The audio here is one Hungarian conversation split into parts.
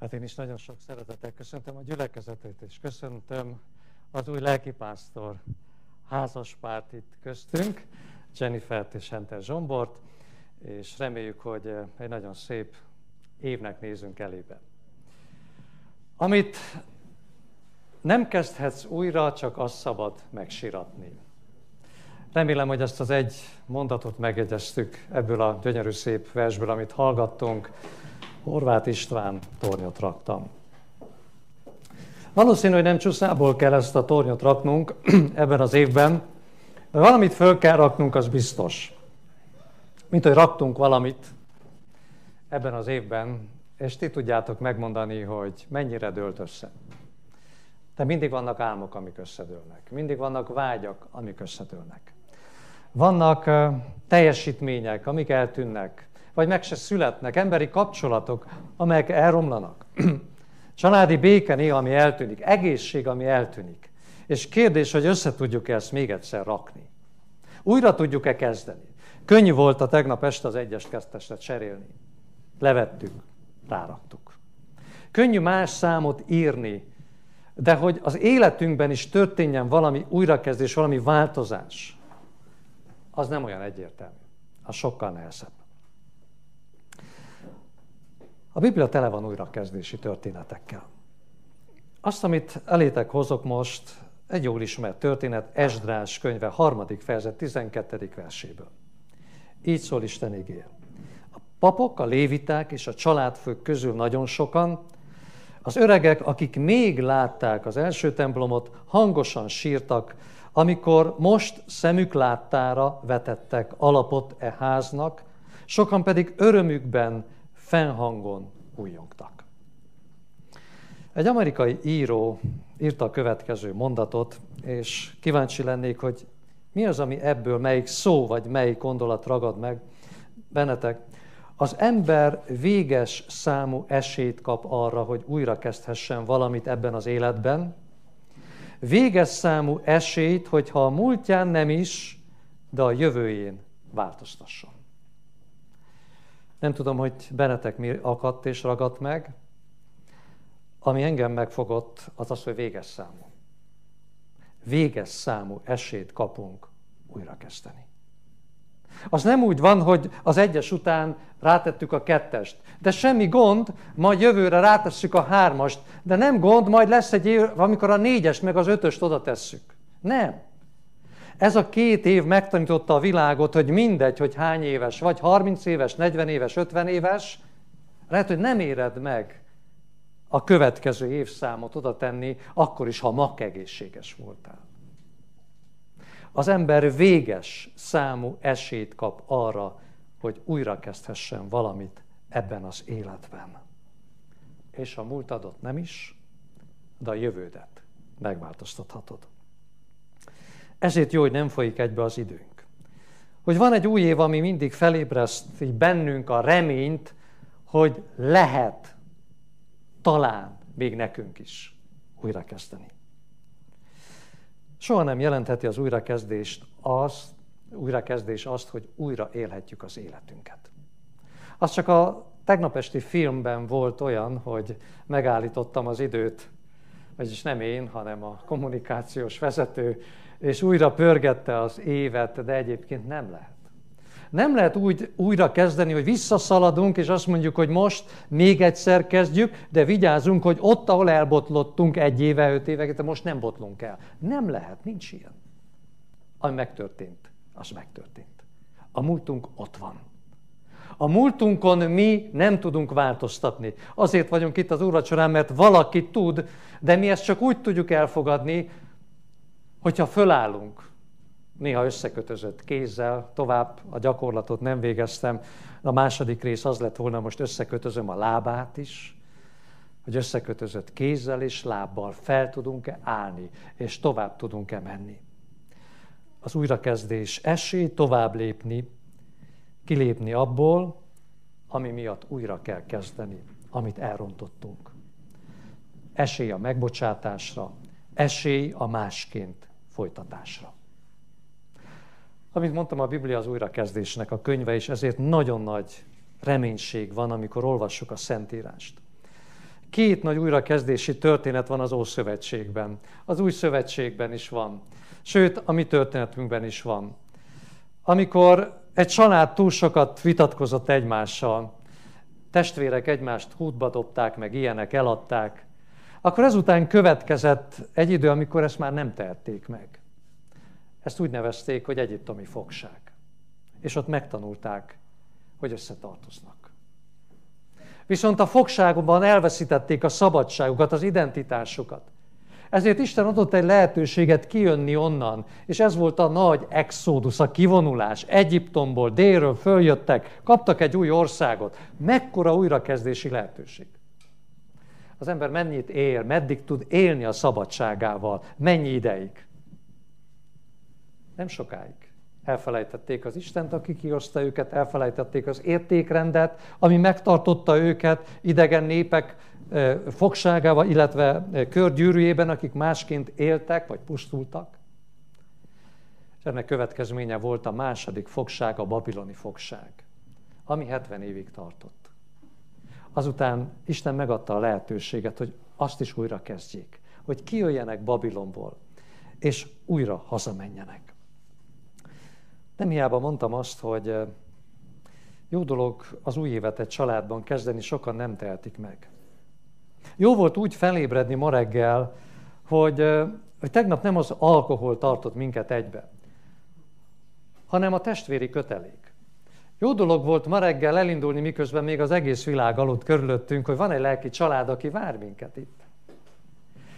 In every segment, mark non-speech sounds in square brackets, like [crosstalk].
Hát én is nagyon sok szeretettel köszöntöm a gyülekezetet, és köszöntöm az új lelkipásztor házaspárt itt köztünk, Jennifer és Henter Zsombort, és reméljük, hogy eh, egy nagyon szép évnek nézünk elébe. Amit nem kezdhetsz újra, csak azt szabad megsiratni. Remélem, hogy ezt az egy mondatot megjegyeztük ebből a gyönyörű szép versből, amit hallgattunk. Horváth István tornyot raktam. Valószínű, hogy nem csúszából kell ezt a tornyot raknunk [clears throat] ebben az évben, de valamit föl kell raknunk, az biztos. Mint hogy raktunk valamit ebben az évben, és ti tudjátok megmondani, hogy mennyire dőlt össze. De mindig vannak álmok, amik összedőlnek. Mindig vannak vágyak, amik összedőlnek. Vannak teljesítmények, amik eltűnnek vagy meg se születnek, emberi kapcsolatok, amelyek elromlanak. [clears throat] Családi béke néha, ami eltűnik, egészség, ami eltűnik. És kérdés, hogy össze tudjuk -e ezt még egyszer rakni. Újra tudjuk-e kezdeni? Könnyű volt a tegnap este az egyes kezdtesre cserélni. Levettük, ráraktuk. Könnyű más számot írni, de hogy az életünkben is történjen valami újrakezdés, valami változás, az nem olyan egyértelmű. Az sokkal nehezebb. A Biblia tele van újrakezdési történetekkel. Azt, amit elétek hozok most, egy jól ismert történet, Esdrás könyve harmadik fejezet 12. verséből. Így szól Isten igéje. A papok, a léviták és a családfők közül nagyon sokan, az öregek, akik még látták az első templomot, hangosan sírtak, amikor most szemük láttára vetettek alapot e háznak, sokan pedig örömükben fennhangon újjongtak. Egy amerikai író írta a következő mondatot, és kíváncsi lennék, hogy mi az, ami ebből, melyik szó vagy melyik gondolat ragad meg bennetek. Az ember véges számú esélyt kap arra, hogy újra kezdhessen valamit ebben az életben. Véges számú esélyt, hogyha a múltján nem is, de a jövőjén változtasson. Nem tudom, hogy benetek mi akadt és ragadt meg. Ami engem megfogott, az az, hogy véges számú. Véges számú esélyt kapunk újra kezdeni. Az nem úgy van, hogy az egyes után rátettük a kettest. De semmi gond, majd jövőre rátesszük a hármast. De nem gond, majd lesz egy év, amikor a négyest meg az ötöst oda tesszük. Nem. Ez a két év megtanította a világot, hogy mindegy, hogy hány éves, vagy 30 éves, 40 éves, 50 éves, lehet, hogy nem éred meg a következő évszámot oda tenni, akkor is, ha mak egészséges voltál. Az ember véges számú esélyt kap arra, hogy újra kezdhessen valamit ebben az életben. És a múlt adott nem is, de a jövődet megváltoztathatod. Ezért jó, hogy nem folyik egybe az időnk. Hogy van egy új év, ami mindig felébreszt így bennünk a reményt, hogy lehet, talán még nekünk is újrakezdeni. Soha nem jelentheti az újrakezdést azt, újrakezdés azt, hogy újra élhetjük az életünket. Az csak a tegnap esti filmben volt olyan, hogy megállítottam az időt, vagyis nem én, hanem a kommunikációs vezető és újra pörgette az évet, de egyébként nem lehet. Nem lehet úgy újra kezdeni, hogy visszaszaladunk, és azt mondjuk, hogy most még egyszer kezdjük, de vigyázunk, hogy ott, ahol elbotlottunk egy éve, öt éve, de most nem botlunk el. Nem lehet, nincs ilyen. Ami megtörtént, az megtörtént. A múltunk ott van. A múltunkon mi nem tudunk változtatni. Azért vagyunk itt az úrvacsorán, mert valaki tud, de mi ezt csak úgy tudjuk elfogadni, Hogyha fölállunk, néha összekötözött kézzel, tovább a gyakorlatot nem végeztem, a második rész az lett volna, most összekötözöm a lábát is, hogy összekötözött kézzel és lábbal fel tudunk-e állni, és tovább tudunk-e menni. Az újrakezdés esély tovább lépni, kilépni abból, ami miatt újra kell kezdeni, amit elrontottunk. Esély a megbocsátásra, esély a másként folytatásra. Amit mondtam, a Biblia az újrakezdésnek a könyve, és ezért nagyon nagy reménység van, amikor olvassuk a Szentírást. Két nagy újrakezdési történet van az Ószövetségben. Az Új Szövetségben is van. Sőt, a mi történetünkben is van. Amikor egy család túl sokat vitatkozott egymással, testvérek egymást hútba dobták, meg ilyenek eladták, akkor ezután következett egy idő, amikor ezt már nem tehették meg. Ezt úgy nevezték, hogy egyiptomi fogság. És ott megtanulták, hogy összetartoznak. Viszont a fogságban elveszítették a szabadságukat, az identitásukat. Ezért Isten adott egy lehetőséget kijönni onnan, és ez volt a nagy exodus, a kivonulás. Egyiptomból, délről följöttek, kaptak egy új országot. Mekkora újrakezdési lehetőség. Az ember mennyit él, meddig tud élni a szabadságával, mennyi ideig. Nem sokáig. Elfelejtették az Istent, aki kihozta őket, elfelejtették az értékrendet, ami megtartotta őket idegen népek fogságával, illetve körgyűrűjében, akik másként éltek, vagy pusztultak. És ennek következménye volt a második fogság, a babiloni fogság, ami 70 évig tartott. Azután Isten megadta a lehetőséget, hogy azt is újra kezdjék, hogy kijöjjenek Babilonból, és újra hazamenjenek. Nem hiába mondtam azt, hogy jó dolog az új évet egy családban kezdeni, sokan nem tehetik meg. Jó volt úgy felébredni ma reggel, hogy, hogy tegnap nem az alkohol tartott minket egybe, hanem a testvéri kötelék. Jó dolog volt ma reggel elindulni, miközben még az egész világ aludt körülöttünk, hogy van egy lelki család, aki vár minket itt.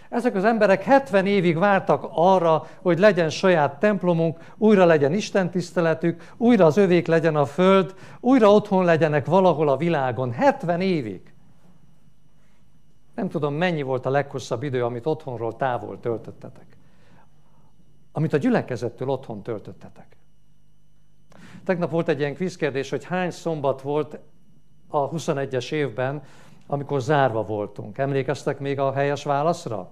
Ezek az emberek 70 évig vártak arra, hogy legyen saját templomunk, újra legyen Isten tiszteletük, újra az övék legyen a föld, újra otthon legyenek valahol a világon. 70 évig. Nem tudom, mennyi volt a leghosszabb idő, amit otthonról távol töltöttetek. Amit a gyülekezettől otthon töltöttetek. Tegnap volt egy ilyen kvízkérdés, hogy hány szombat volt a 21-es évben, amikor zárva voltunk. Emlékeztek még a helyes válaszra?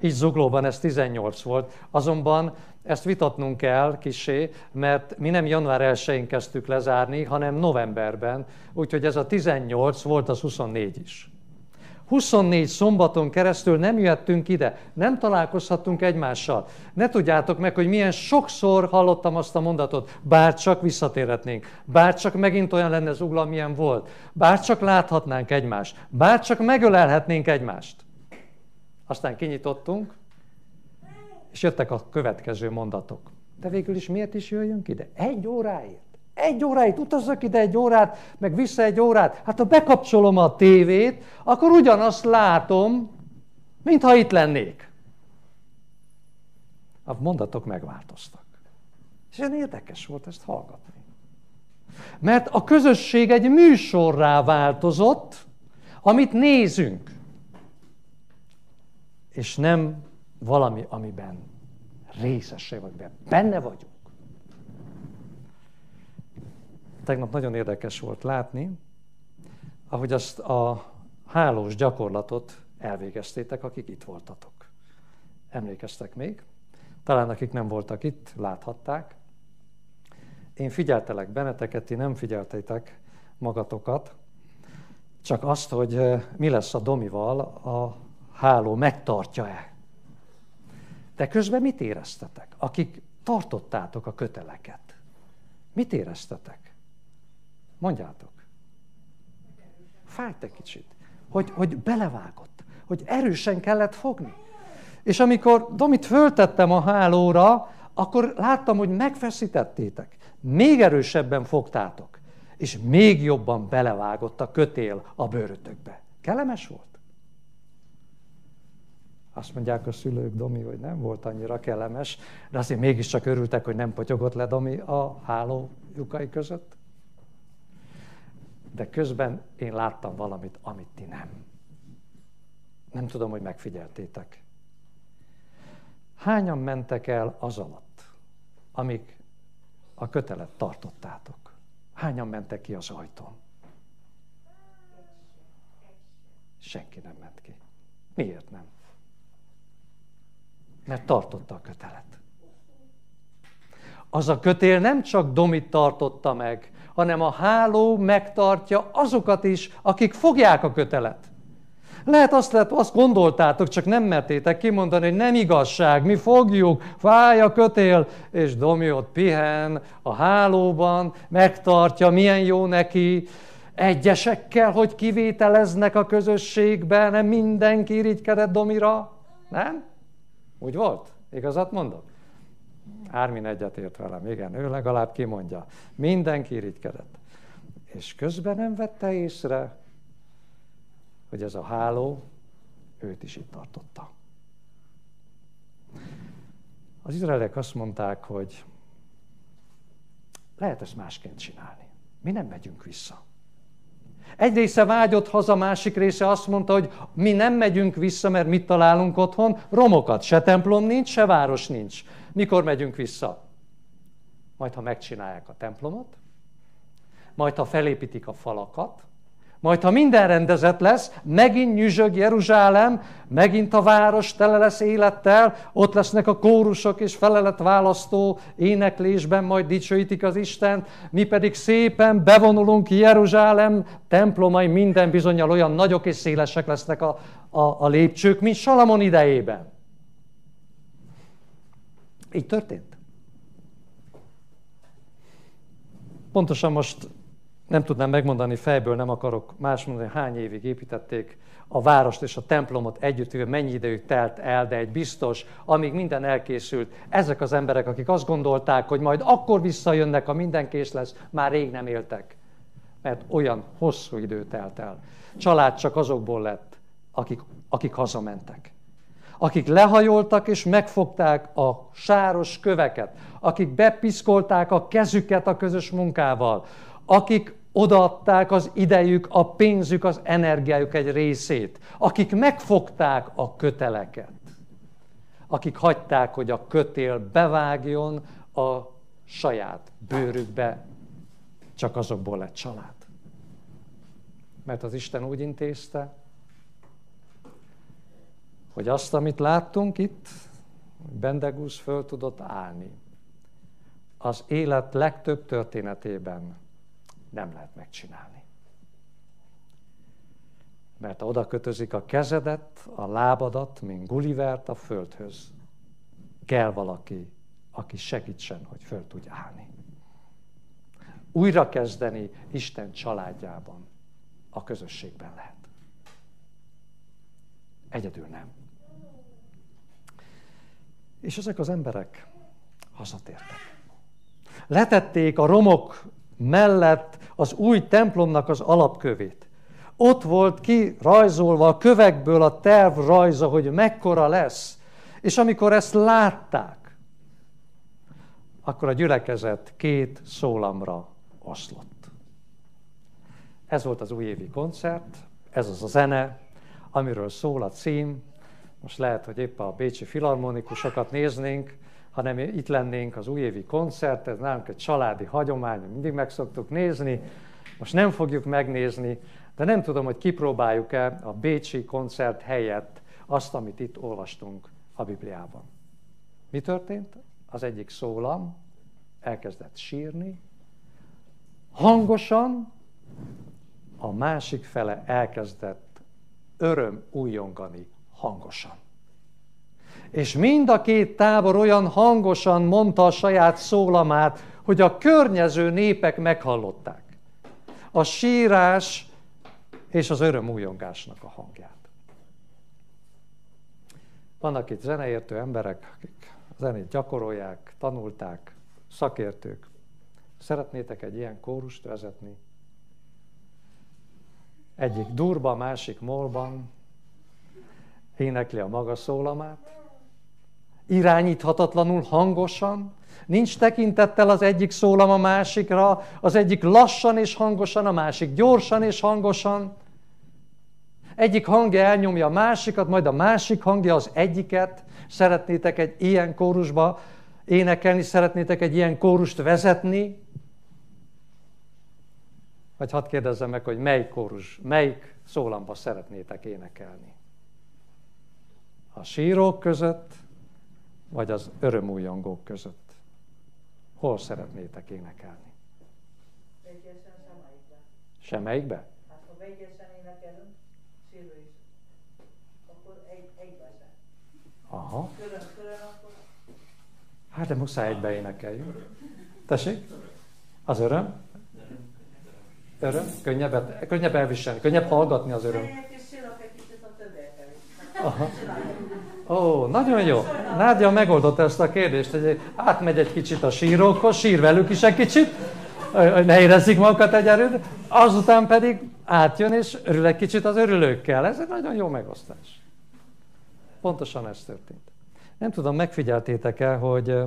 Így zuglóban ez 18 volt. Azonban ezt vitatnunk kell kisé, mert mi nem január 1-én kezdtük lezárni, hanem novemberben, úgyhogy ez a 18 volt az 24 is. 24 szombaton keresztül nem jöttünk ide, nem találkozhattunk egymással. Ne tudjátok meg, hogy milyen sokszor hallottam azt a mondatot, bár csak visszatérhetnénk, bár csak megint olyan lenne zugla, milyen volt, bár csak láthatnánk egymást, bár csak megölelhetnénk egymást. Aztán kinyitottunk, és jöttek a következő mondatok. De végül is miért is jöjjünk ide? Egy óráért. Egy óráit, utazzak ide egy órát, meg vissza egy órát. Hát ha bekapcsolom a tévét, akkor ugyanazt látom, mintha itt lennék. A mondatok megváltoztak. És ez érdekes volt ezt hallgatni. Mert a közösség egy műsorrá változott, amit nézünk és nem valami, amiben részesé vagy, benne vagyunk. Tegnap nagyon érdekes volt látni, ahogy azt a hálós gyakorlatot elvégeztétek, akik itt voltatok. Emlékeztek még? Talán akik nem voltak itt, láthatták. Én figyeltelek benneteket, ti nem figyeltétek magatokat, csak azt, hogy mi lesz a Domival a háló megtartja-e. De közben mit éreztetek, akik tartottátok a köteleket? Mit éreztetek? Mondjátok. Fájt egy kicsit. Hogy, hogy belevágott, hogy erősen kellett fogni. És amikor Domit föltettem a hálóra, akkor láttam, hogy megfeszítettétek. Még erősebben fogtátok. És még jobban belevágott a kötél a bőrötökbe. Kellemes volt? Azt mondják a szülők, Domi, hogy nem volt annyira kellemes, de azért mégiscsak örültek, hogy nem potyogott le Domi a háló lyukai között. De közben én láttam valamit, amit ti nem. Nem tudom, hogy megfigyeltétek. Hányan mentek el az alatt, amíg a kötelet tartottátok? Hányan mentek ki az ajtón? Senki nem ment ki. Miért nem? mert tartotta a kötelet. Az a kötél nem csak Domit tartotta meg, hanem a háló megtartja azokat is, akik fogják a kötelet. Lehet azt, lehet, azt gondoltátok, csak nem mertétek kimondani, hogy nem igazság, mi fogjuk, fáj a kötél, és Domi ott pihen a hálóban, megtartja, milyen jó neki, egyesekkel, hogy kivételeznek a közösségben, nem mindenki irigykedett Domira, nem? Úgy volt? Igazat mondok? Ármin egyetért velem, igen, ő legalább kimondja. Mindenki irigykedett. És közben nem vette észre, hogy ez a háló őt is itt tartotta. Az izraelek azt mondták, hogy lehet ezt másként csinálni. Mi nem megyünk vissza. Egy része vágyott haza, másik része azt mondta, hogy mi nem megyünk vissza, mert mit találunk otthon? Romokat. Se templom nincs, se város nincs. Mikor megyünk vissza? Majd, ha megcsinálják a templomot, majd, ha felépítik a falakat, majd, ha minden rendezett lesz, megint nyüzsög Jeruzsálem, megint a város tele lesz élettel, ott lesznek a kórusok és választó éneklésben, majd dicsőítik az Isten, mi pedig szépen bevonulunk Jeruzsálem templomai minden bizonyal olyan nagyok és szélesek lesznek a, a, a lépcsők, mint Salamon idejében. Így történt. Pontosan most nem tudnám megmondani fejből, nem akarok más mondani, hány évig építették a várost és a templomot együtt, mennyi idejük telt el, de egy biztos, amíg minden elkészült, ezek az emberek, akik azt gondolták, hogy majd akkor visszajönnek, ha minden kész lesz, már rég nem éltek. Mert olyan hosszú idő telt el. Család csak azokból lett, akik, akik hazamentek. Akik lehajoltak és megfogták a sáros köveket, akik bepiszkolták a kezüket a közös munkával, akik odaadták az idejük, a pénzük, az energiájuk egy részét, akik megfogták a köteleket, akik hagyták, hogy a kötél bevágjon a saját bőrükbe, csak azokból lett család. Mert az Isten úgy intézte, hogy azt, amit láttunk itt, Bendegúz föl tudott állni. Az élet legtöbb történetében nem lehet megcsinálni. Mert oda kötözik a kezedet, a lábadat, mint Gullivert a földhöz, kell valaki, aki segítsen, hogy föl tudj állni. Újra kezdeni Isten családjában, a közösségben lehet. Egyedül nem. És ezek az emberek hazatértek. Letették a romok mellett az új templomnak az alapkövét. Ott volt ki rajzolva a kövekből a terv rajza, hogy mekkora lesz. És amikor ezt látták, akkor a gyülekezet két szólamra oszlott. Ez volt az újévi koncert, ez az a zene, amiről szól a cím. Most lehet, hogy épp a bécsi filharmonikusokat néznénk, hanem itt lennénk az újévi koncert, ez nálunk egy családi hagyomány, mindig meg szoktuk nézni, most nem fogjuk megnézni, de nem tudom, hogy kipróbáljuk-e a Bécsi koncert helyett azt, amit itt olvastunk a Bibliában. Mi történt? Az egyik szólam elkezdett sírni, hangosan, a másik fele elkezdett öröm újongani hangosan. És mind a két tábor olyan hangosan mondta a saját szólamát, hogy a környező népek meghallották. A sírás és az örömújongásnak a hangját. Vannak itt zeneértő emberek, akik zenét gyakorolják, tanulták, szakértők. Szeretnétek egy ilyen kórust vezetni? Egyik durba, másik molban énekli a maga szólamát, irányíthatatlanul hangosan, nincs tekintettel az egyik szólam a másikra, az egyik lassan és hangosan, a másik gyorsan és hangosan. Egyik hangja elnyomja a másikat, majd a másik hangja az egyiket. Szeretnétek egy ilyen kórusba énekelni, szeretnétek egy ilyen kórust vezetni? Vagy hadd kérdezzem meg, hogy melyik kórus, melyik szólamba szeretnétek énekelni? A sírók között, vagy az örömújongók között? Hol szeretnétek énekelni? Egyesen semmelyikbe. Semmelyikbe? Hát, ha egyesen énekelünk, sírő is, akkor egy, egybe Aha. Külön, külön akkor... Hát, de muszáj egybe énekeljünk. Tessék? Az öröm? Öröm? Könnyebb, könnyebb elviselni, könnyebb hallgatni az öröm. Aha. Ó, nagyon jó. Nádia megoldotta ezt a kérdést, hogy átmegy egy kicsit a sírókhoz, sír velük is egy kicsit, ne érezzük magukat egyelőre, azután pedig átjön és örül egy kicsit az örülőkkel. Ez egy nagyon jó megosztás. Pontosan ez történt. Nem tudom, megfigyeltétek-e, hogy,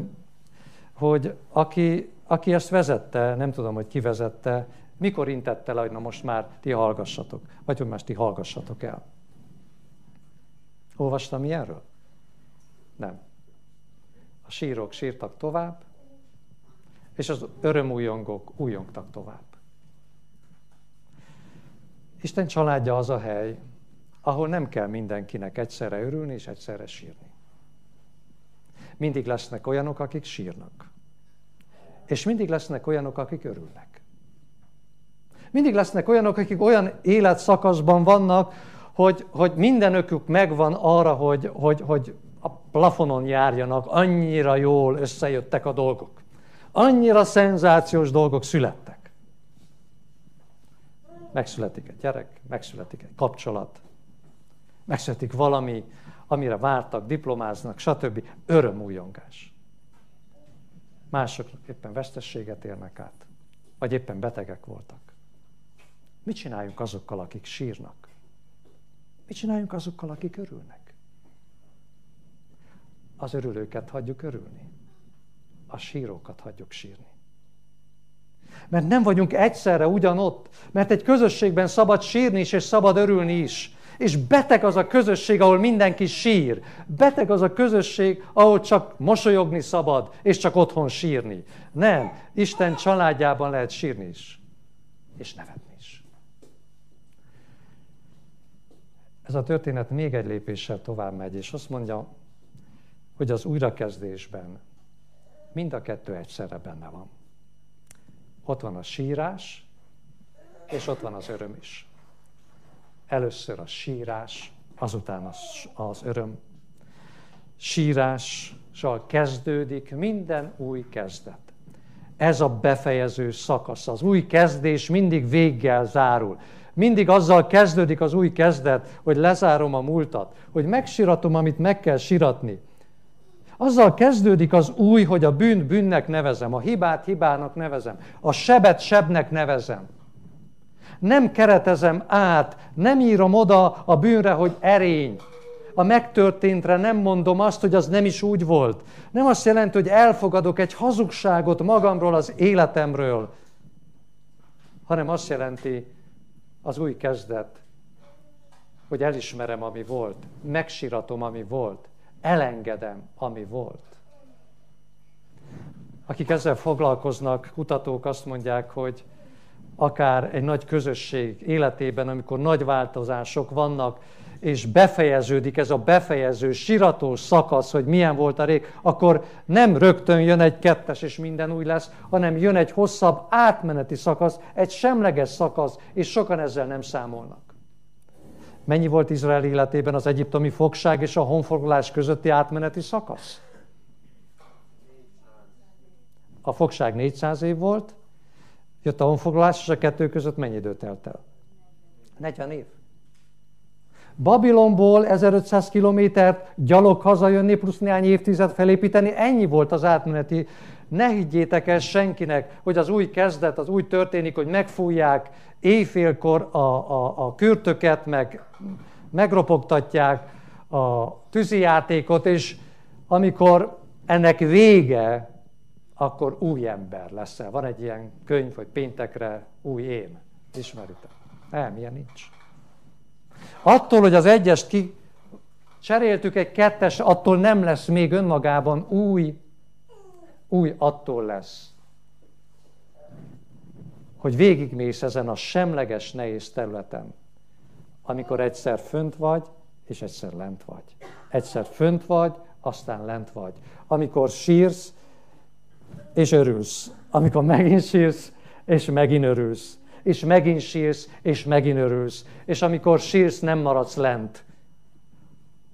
hogy aki, aki ezt vezette, nem tudom, hogy ki vezette, mikor intette le, hogy na most már ti hallgassatok, vagy hogy most ti hallgassatok el. Olvastam ilyenről? Nem. A sírok sírtak tovább, és az örömújongók újongtak tovább. Isten családja az a hely, ahol nem kell mindenkinek egyszerre örülni és egyszerre sírni. Mindig lesznek olyanok, akik sírnak. És mindig lesznek olyanok, akik örülnek. Mindig lesznek olyanok, akik olyan életszakaszban vannak, hogy, hogy mindenökük megvan arra, hogy, hogy, hogy a plafonon járjanak, annyira jól összejöttek a dolgok. Annyira szenzációs dolgok születtek. Megszületik egy gyerek, megszületik egy kapcsolat, megszületik valami, amire vártak, diplomáznak, stb. Örömújongás. Mások éppen vesztességet érnek át, vagy éppen betegek voltak. Mit csináljunk azokkal, akik sírnak? Mit csináljunk azokkal, akik örülnek? Az örülőket hagyjuk örülni. A sírókat hagyjuk sírni. Mert nem vagyunk egyszerre ugyanott, mert egy közösségben szabad sírni is, és szabad örülni is. És beteg az a közösség, ahol mindenki sír. Beteg az a közösség, ahol csak mosolyogni szabad, és csak otthon sírni. Nem, Isten családjában lehet sírni is, és nevetni. Ez a történet még egy lépéssel tovább megy, és azt mondja, hogy az újrakezdésben mind a kettő egyszerre benne van. Ott van a sírás, és ott van az öröm is. Először a sírás, azután az, az öröm. Sírással kezdődik minden új kezdet. Ez a befejező szakasz. Az új kezdés mindig véggel zárul. Mindig azzal kezdődik az új kezdet, hogy lezárom a múltat, hogy megsiratom, amit meg kell siratni. Azzal kezdődik az új, hogy a bűnt bűnnek nevezem, a hibát hibának nevezem, a sebet sebnek nevezem. Nem keretezem át, nem írom oda a bűnre, hogy erény. A megtörténtre nem mondom azt, hogy az nem is úgy volt. Nem azt jelenti, hogy elfogadok egy hazugságot magamról, az életemről, hanem azt jelenti, az új kezdet, hogy elismerem, ami volt, megsiratom, ami volt, elengedem, ami volt. Akik ezzel foglalkoznak, kutatók azt mondják, hogy akár egy nagy közösség életében, amikor nagy változások vannak, és befejeződik ez a befejező, siratós szakasz, hogy milyen volt a rég, akkor nem rögtön jön egy kettes, és minden új lesz, hanem jön egy hosszabb átmeneti szakasz, egy semleges szakasz, és sokan ezzel nem számolnak. Mennyi volt Izrael életében az egyiptomi fogság és a honfoglalás közötti átmeneti szakasz? A fogság 400 év volt, jött a honfoglalás, és a kettő között mennyi időt telt el? 40 év. Babilonból 1500 kilométert gyalog hazajönni, plusz néhány évtized felépíteni, ennyi volt az átmeneti. Ne higgyétek el senkinek, hogy az új kezdet, az úgy történik, hogy megfújják éjfélkor a, a, a kürtöket, meg megropogtatják a tűzijátékot, és amikor ennek vége, akkor új ember leszel. Van egy ilyen könyv, hogy péntekre új én. Ismeritek? Nem, ilyen nincs. Attól, hogy az egyest ki cseréltük egy kettes, attól nem lesz még önmagában új, új attól lesz, hogy végigmész ezen a semleges, nehéz területen, amikor egyszer fönt vagy, és egyszer lent vagy. Egyszer fönt vagy, aztán lent vagy. Amikor sírsz, és örülsz. Amikor megint sírsz, és megint örülsz és megint sírsz, és megint örülsz. És amikor sírsz, nem maradsz lent,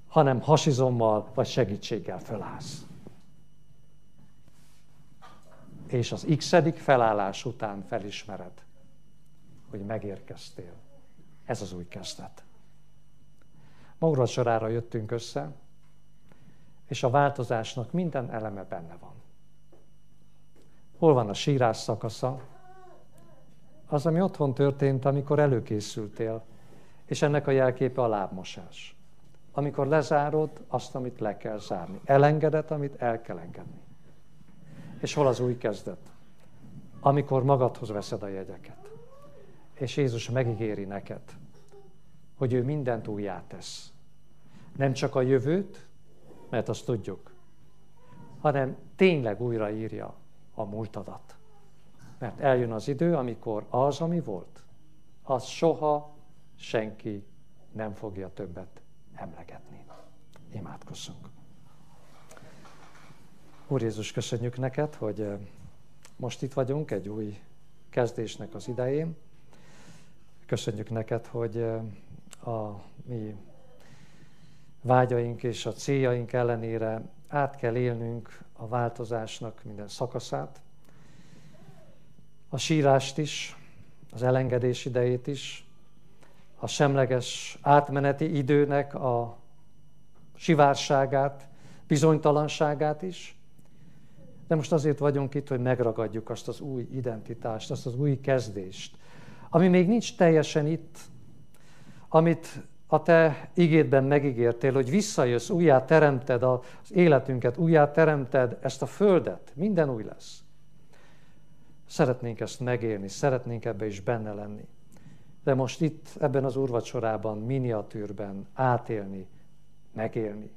hanem hasizommal vagy segítséggel fölállsz. És az x felállás után felismered, hogy megérkeztél. Ez az új kezdet. Ma sorára jöttünk össze, és a változásnak minden eleme benne van. Hol van a sírás szakasza? Az, ami otthon történt, amikor előkészültél, és ennek a jelképe a lábmosás. Amikor lezárod azt, amit le kell zárni. Elengedett, amit el kell engedni. És hol az új kezdet? Amikor magadhoz veszed a jegyeket. És Jézus megígéri neked, hogy ő mindent újjá tesz. Nem csak a jövőt, mert azt tudjuk, hanem tényleg újraírja a múltadat. Mert eljön az idő, amikor az, ami volt, az soha senki nem fogja többet emlegetni. Imádkozzunk. Úr Jézus, köszönjük neked, hogy most itt vagyunk egy új kezdésnek az idején. Köszönjük neked, hogy a mi vágyaink és a céljaink ellenére át kell élnünk a változásnak minden szakaszát, a sírást is, az elengedés idejét is, a semleges átmeneti időnek a sivárságát, bizonytalanságát is. De most azért vagyunk itt, hogy megragadjuk azt az új identitást, azt az új kezdést, ami még nincs teljesen itt, amit a te igédben megígértél, hogy visszajössz, újjá teremted az életünket, újjá teremted ezt a földet, minden új lesz. Szeretnénk ezt megélni, szeretnénk ebbe is benne lenni. De most itt, ebben az úrvacsorában, miniatűrben átélni, megélni,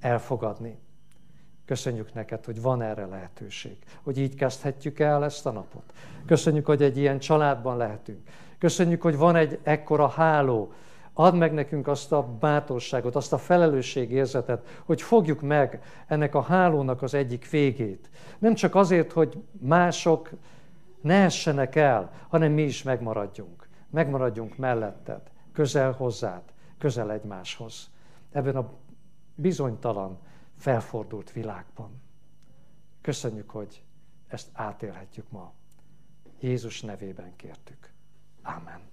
elfogadni. Köszönjük neked, hogy van erre lehetőség, hogy így kezdhetjük el ezt a napot. Köszönjük, hogy egy ilyen családban lehetünk. Köszönjük, hogy van egy ekkora háló, Add meg nekünk azt a bátorságot, azt a felelősségérzetet, hogy fogjuk meg ennek a hálónak az egyik végét. Nem csak azért, hogy mások ne essenek el, hanem mi is megmaradjunk. Megmaradjunk melletted, közel hozzád, közel egymáshoz. Ebben a bizonytalan, felfordult világban. Köszönjük, hogy ezt átélhetjük ma. Jézus nevében kértük. Amen.